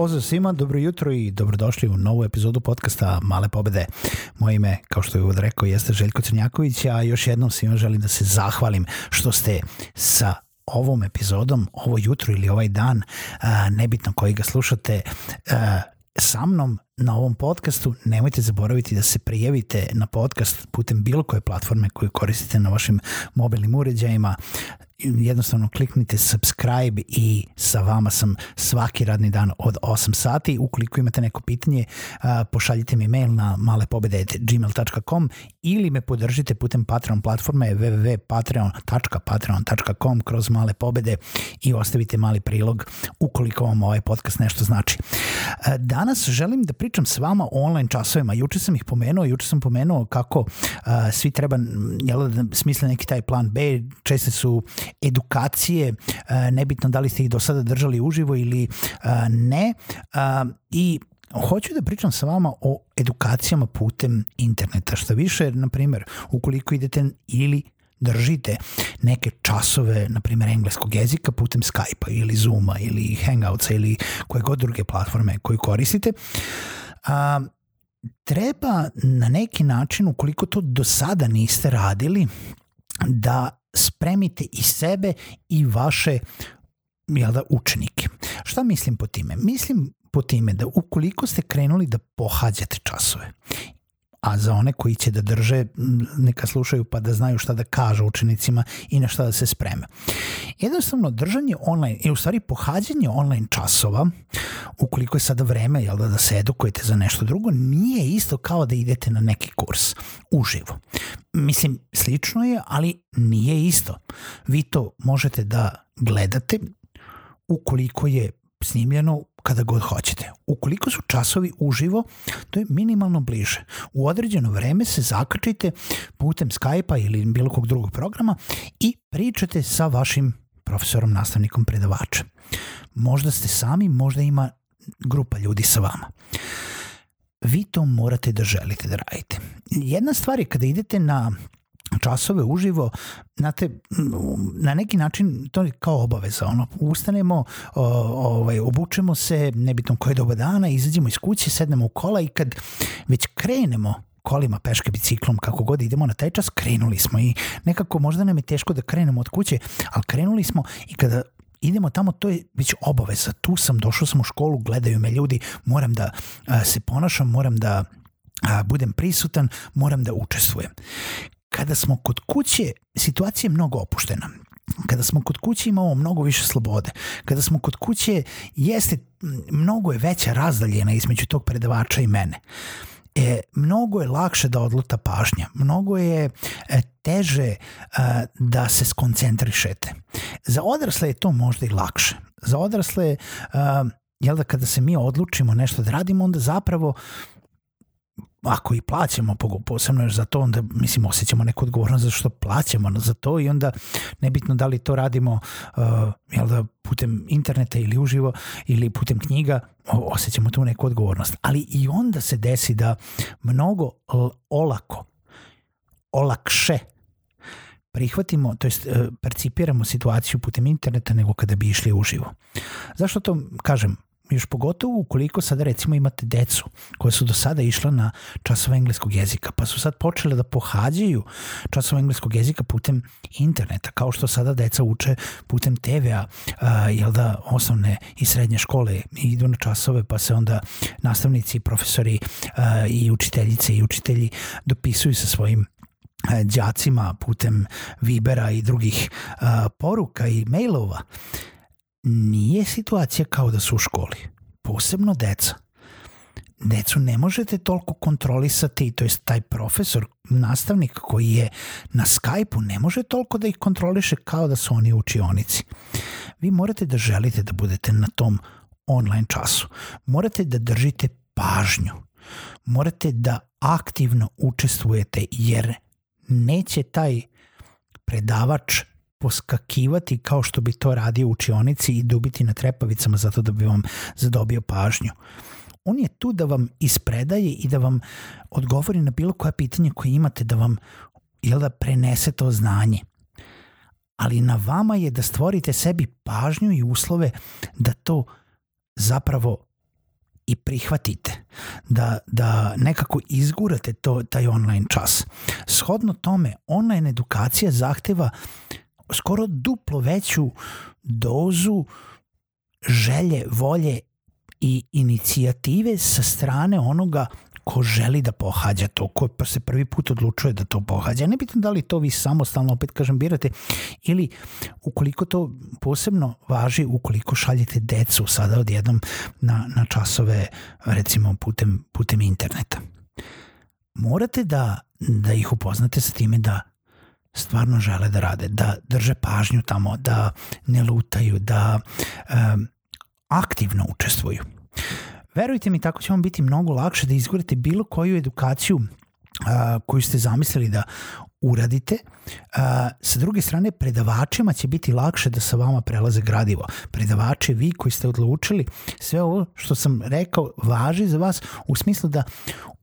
Pozdrav svima, dobro jutro i dobrodošli u novu epizodu podcasta Male pobede. Moje ime, kao što je uvod rekao, jeste Željko Crnjaković, a još jednom svima želim da se zahvalim što ste sa ovom epizodom, ovo jutro ili ovaj dan, nebitno koji ga slušate, sa mnom na ovom podcastu, nemojte zaboraviti da se prijavite na podcast putem bilo koje platforme koju koristite na vašim mobilnim uređajima jednostavno kliknite subscribe i sa vama sam svaki radni dan od 8 sati. Ukoliko imate neko pitanje, pošaljite mi mail na malepobede.gmail.com ili me podržite putem Patreon platforme www.patreon.patreon.com kroz male pobede i ostavite mali prilog ukoliko vam ovaj podcast nešto znači. Danas želim da pričam s vama o online časovima. Juče sam ih pomenuo, juče sam pomenuo kako svi treba jel, da smisle neki taj plan B, česte su edukacije, e, nebitno da li ste ih do sada držali uživo ili e, ne. E, I hoću da pričam sa vama o edukacijama putem interneta. Šta više, na primjer, ukoliko idete ili držite neke časove, na primjer, engleskog jezika putem Skype-a ili Zooma ili Hangoutsa ili koje god druge platforme koju koristite, a, treba na neki način, ukoliko to do sada niste radili, da spremite i sebe i vaše jel da, učenike. Šta mislim po time? Mislim po time da ukoliko ste krenuli da pohađate časove a za one koji će da drže neka slušaju pa da znaju šta da kažu učenicima i na šta da se spreme. Jednostavno držanje online i u stvari pohađanje online časova ukoliko je sada vreme jel da, da se edukujete za nešto drugo nije isto kao da idete na neki kurs uživo. Mislim, slično je, ali nije isto. Vi to možete da gledate ukoliko je snimljeno kada god hoćete. Ukoliko su časovi uživo, to je minimalno bliže. U određeno vreme se zakačite putem Skype-a ili bilo kog drugog programa i pričate sa vašim profesorom, nastavnikom, predavačem. Možda ste sami, možda ima grupa ljudi sa vama. Vi to morate da želite da radite. Jedna stvar je kada idete na časove uživo, znate, na neki način to je kao obaveza, ono, ustanemo, o, ovaj, obučemo se, nebitno koje doba dana, izađemo iz kuće, sednemo u kola i kad već krenemo kolima, peške, biciklom, kako god idemo na taj čas, krenuli smo i nekako možda nam je teško da krenemo od kuće, ali krenuli smo i kada idemo tamo, to je već obaveza. Tu sam, došao sam u školu, gledaju me ljudi, moram da a, se ponašam, moram da a, budem prisutan, moram da učestvujem. Kada smo kod kuće, situacija je mnogo opuštena. Kada smo kod kuće imamo mnogo više slobode. Kada smo kod kuće jeste mnogo je veća razdaljena između tog predavača i mene. E, mnogo je lakše da odluta pažnja, mnogo je e, teže e, da se skoncentrišete. Za odrasle je to možda i lakše. Za odrasle, e, jel da kada se mi odlučimo nešto da radimo, onda zapravo ako i plaćamo posebno još za to, onda mislim osjećamo neku odgovornost zato što plaćamo za to i onda nebitno da li to radimo uh, jel da, putem interneta ili uživo ili putem knjiga, osjećamo tu neku odgovornost. Ali i onda se desi da mnogo olako, olakše prihvatimo, to jest uh, percipiramo situaciju putem interneta nego kada bi išli uživo. Zašto to kažem? Još pogotovo ukoliko sada recimo imate decu koje su do sada išla na časove engleskog jezika, pa su sad počele da pohađaju časove engleskog jezika putem interneta, kao što sada deca uče putem TV-a, jel da osnovne i srednje škole idu na časove, pa se onda nastavnici, profesori a, i učiteljice i učitelji dopisuju sa svojim đacima putem Vibera i drugih a, poruka i mailova nije situacija kao da su u školi. Posebno deca. Decu ne možete toliko kontrolisati, to je taj profesor, nastavnik koji je na Skype-u, ne može toliko da ih kontroliše kao da su oni u učionici. Vi morate da želite da budete na tom online času. Morate da držite pažnju. Morate da aktivno učestvujete jer neće taj predavač poskakivati kao što bi to radio u učionici i dubiti na trepavicama zato da bi vam zadobio pažnju. On je tu da vam ispredaje i da vam odgovori na bilo koje pitanje koje imate, da vam jel da prenese to znanje. Ali na vama je da stvorite sebi pažnju i uslove da to zapravo i prihvatite, da, da nekako izgurate to, taj online čas. Shodno tome, online edukacija zahteva skoro duplo veću dozu želje, volje i inicijative sa strane onoga ko želi da pohađa to, ko pa se prvi put odlučuje da to pohađa. Ne bitno da li to vi samostalno, opet kažem, birate ili ukoliko to posebno važi, ukoliko šaljete decu sada odjednom na, na časove recimo putem, putem interneta. Morate da, da ih upoznate sa time da stvarno žele da rade, da drže pažnju tamo, da ne lutaju, da um, aktivno učestvuju. Verujte mi, tako će vam biti mnogo lakše da izgurate bilo koju edukaciju uh, koju ste zamislili da uradite. Uh, sa druge strane, predavačima će biti lakše da sa vama prelaze gradivo. Predavači, vi koji ste odlučili, sve ovo što sam rekao važi za vas u smislu da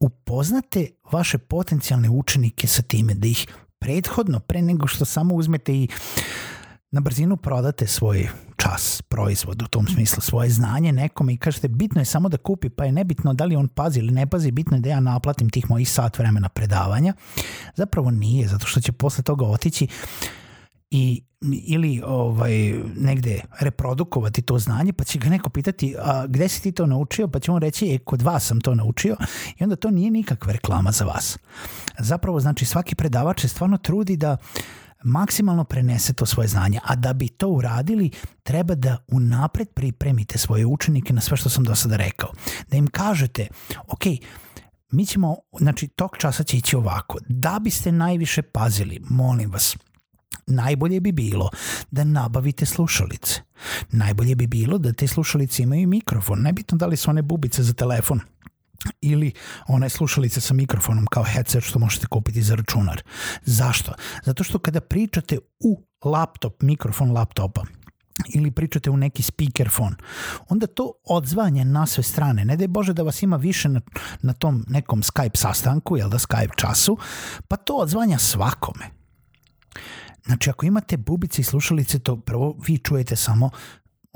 upoznate vaše potencijalne učenike sa time, da ih prethodno, pre nego što samo uzmete i na brzinu prodate svoj čas, proizvod u tom smislu, svoje znanje nekome i kažete bitno je samo da kupi, pa je nebitno da li on pazi ili ne pazi, bitno je da ja naplatim tih mojih sat vremena predavanja. Zapravo nije, zato što će posle toga otići i ili ovaj negde reprodukovati to znanje, pa će ga neko pitati a gde si ti to naučio, pa će on reći e, kod vas sam to naučio i onda to nije nikakva reklama za vas. Zapravo znači svaki predavač se stvarno trudi da maksimalno prenese to svoje znanje, a da bi to uradili treba da unapred pripremite svoje učenike na sve što sam do sada rekao. Da im kažete, ok, mi ćemo, znači tok časa će ići ovako. Da biste najviše pazili, molim vas, najbolje bi bilo da nabavite slušalice. Najbolje bi bilo da te slušalice imaju mikrofon, nebitno da li su one bubice za telefon ili one slušalice sa mikrofonom kao headset što možete kupiti za računar. Zašto? Zato što kada pričate u laptop, mikrofon laptopa, ili pričate u neki speakerfon, onda to odzvanja na sve strane. Ne daj Bože da vas ima više na, na tom nekom Skype sastanku, jel da Skype času, pa to odzvanja svakome. Znači, ako imate bubice i slušalice, to prvo vi čujete samo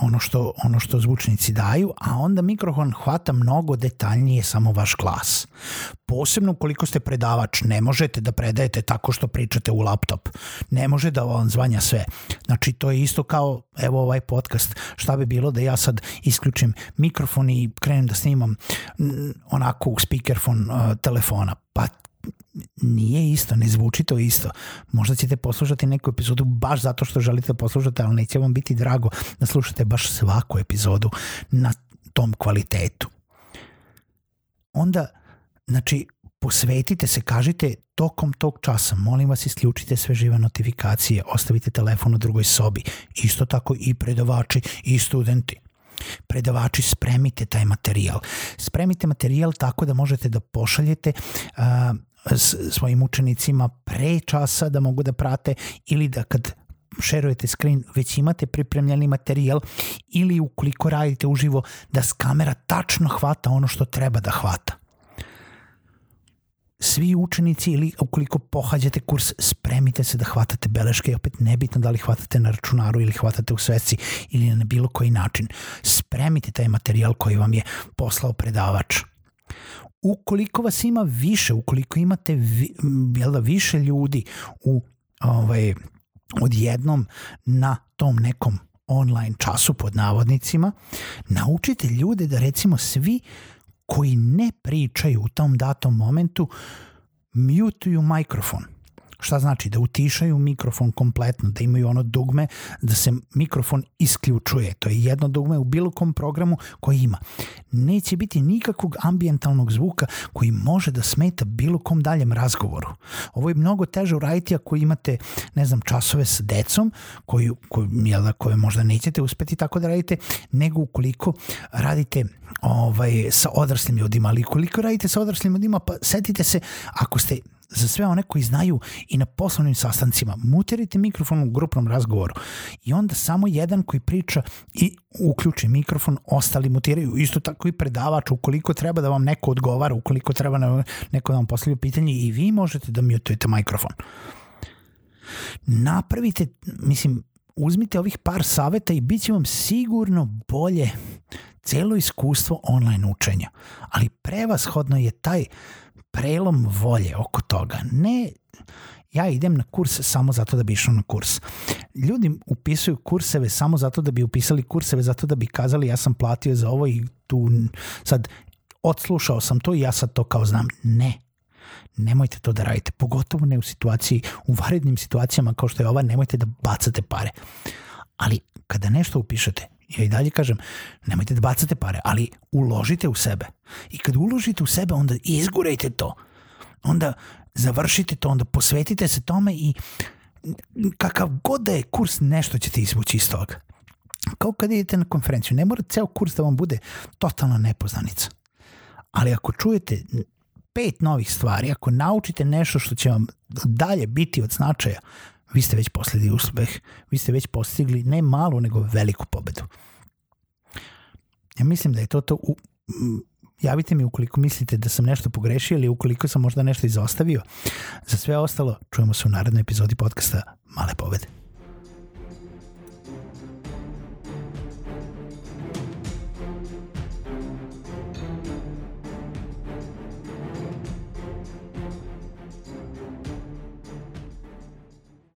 ono što, ono što zvučnici daju, a onda mikrofon hvata mnogo detaljnije samo vaš glas. Posebno ukoliko ste predavač, ne možete da predajete tako što pričate u laptop. Ne može da vam zvanja sve. Znači, to je isto kao, evo ovaj podcast, šta bi bilo da ja sad isključim mikrofon i krenem da snimam onako u speakerfon uh, telefona. Pa nije isto, ne zvuči to isto. Možda ćete poslušati neku epizodu baš zato što želite da poslušate, ali neće vam biti drago da slušate baš svaku epizodu na tom kvalitetu. Onda, znači, posvetite se, kažite tokom tog časa, molim vas isključite sve žive notifikacije, ostavite telefon u drugoj sobi, isto tako i predavači i studenti. Predavači, spremite taj materijal. Spremite materijal tako da možete da pošaljete uh, svojim učenicima pre časa da mogu da prate ili da kad šerujete screen, već imate pripremljeni materijal ili ukoliko radite uživo da s kamera tačno hvata ono što treba da hvata. Svi učenici ili ukoliko pohađate kurs, spremite se da hvatate beleške i opet nebitno da li hvatate na računaru ili hvatate u sveci ili na bilo koji način. Spremite taj materijal koji vam je poslao predavač ukoliko vas ima više, ukoliko imate vi, da, više ljudi u ovaj, odjednom na tom nekom online času pod navodnicima, naučite ljude da recimo svi koji ne pričaju u tom datom momentu mutuju mikrofon Šta znači? Da utišaju mikrofon kompletno, da imaju ono dugme da se mikrofon isključuje. To je jedno dugme u bilo kom programu koji ima. Neće biti nikakvog ambijentalnog zvuka koji može da smeta bilo kom daljem razgovoru. Ovo je mnogo teže uraditi ako imate, ne znam, časove sa decom koju, koju, jel da, koje možda nećete uspeti tako da radite, nego ukoliko radite ovaj, sa odraslim ljudima, ali koliko radite sa odraslim ljudima, pa setite se, ako ste za sve one koji znaju i na poslovnim sastancima, mutirajte mikrofon u grupnom razgovoru i onda samo jedan koji priča i uključi mikrofon, ostali mutiraju. Isto tako i predavač, ukoliko treba da vam neko odgovara, ukoliko treba neko da vam postavlja pitanje i vi možete da mutujete mikrofon. Napravite, mislim, uzmite ovih par saveta i bit će vam sigurno bolje celo iskustvo online učenja. Ali prevashodno je taj prelom volje oko toga. Ne ja idem na kurs samo zato da bi išao na kurs. Ljudi upisuju kurseve samo zato da bi upisali kurseve, zato da bi kazali ja sam platio za ovo i tu sad odslušao sam to i ja sad to kao znam. Ne. Nemojte to da radite, pogotovo ne u situaciji, u varednim situacijama kao što je ova, nemojte da bacate pare. Ali kada nešto upišete, ja i dalje kažem, nemojte da bacate pare, ali uložite u sebe. I kad uložite u sebe, onda izgurajte to. Onda završite to, onda posvetite se tome i kakav god da je kurs, nešto ćete izvući iz toga. Kao kad idete na konferenciju, ne mora ceo kurs da vam bude totalna nepoznanica. Ali ako čujete pet novih stvari, ako naučite nešto što će vam dalje biti od značaja, vi ste već posledili uspeh, vi ste već postigli ne malu, nego veliku pobedu. Ja mislim da je to to u, javite mi ukoliko mislite da sam nešto pogrešio ili ukoliko sam možda nešto izostavio. Za sve ostalo, čujemo se u narednoj epizodi podcasta Male pobede.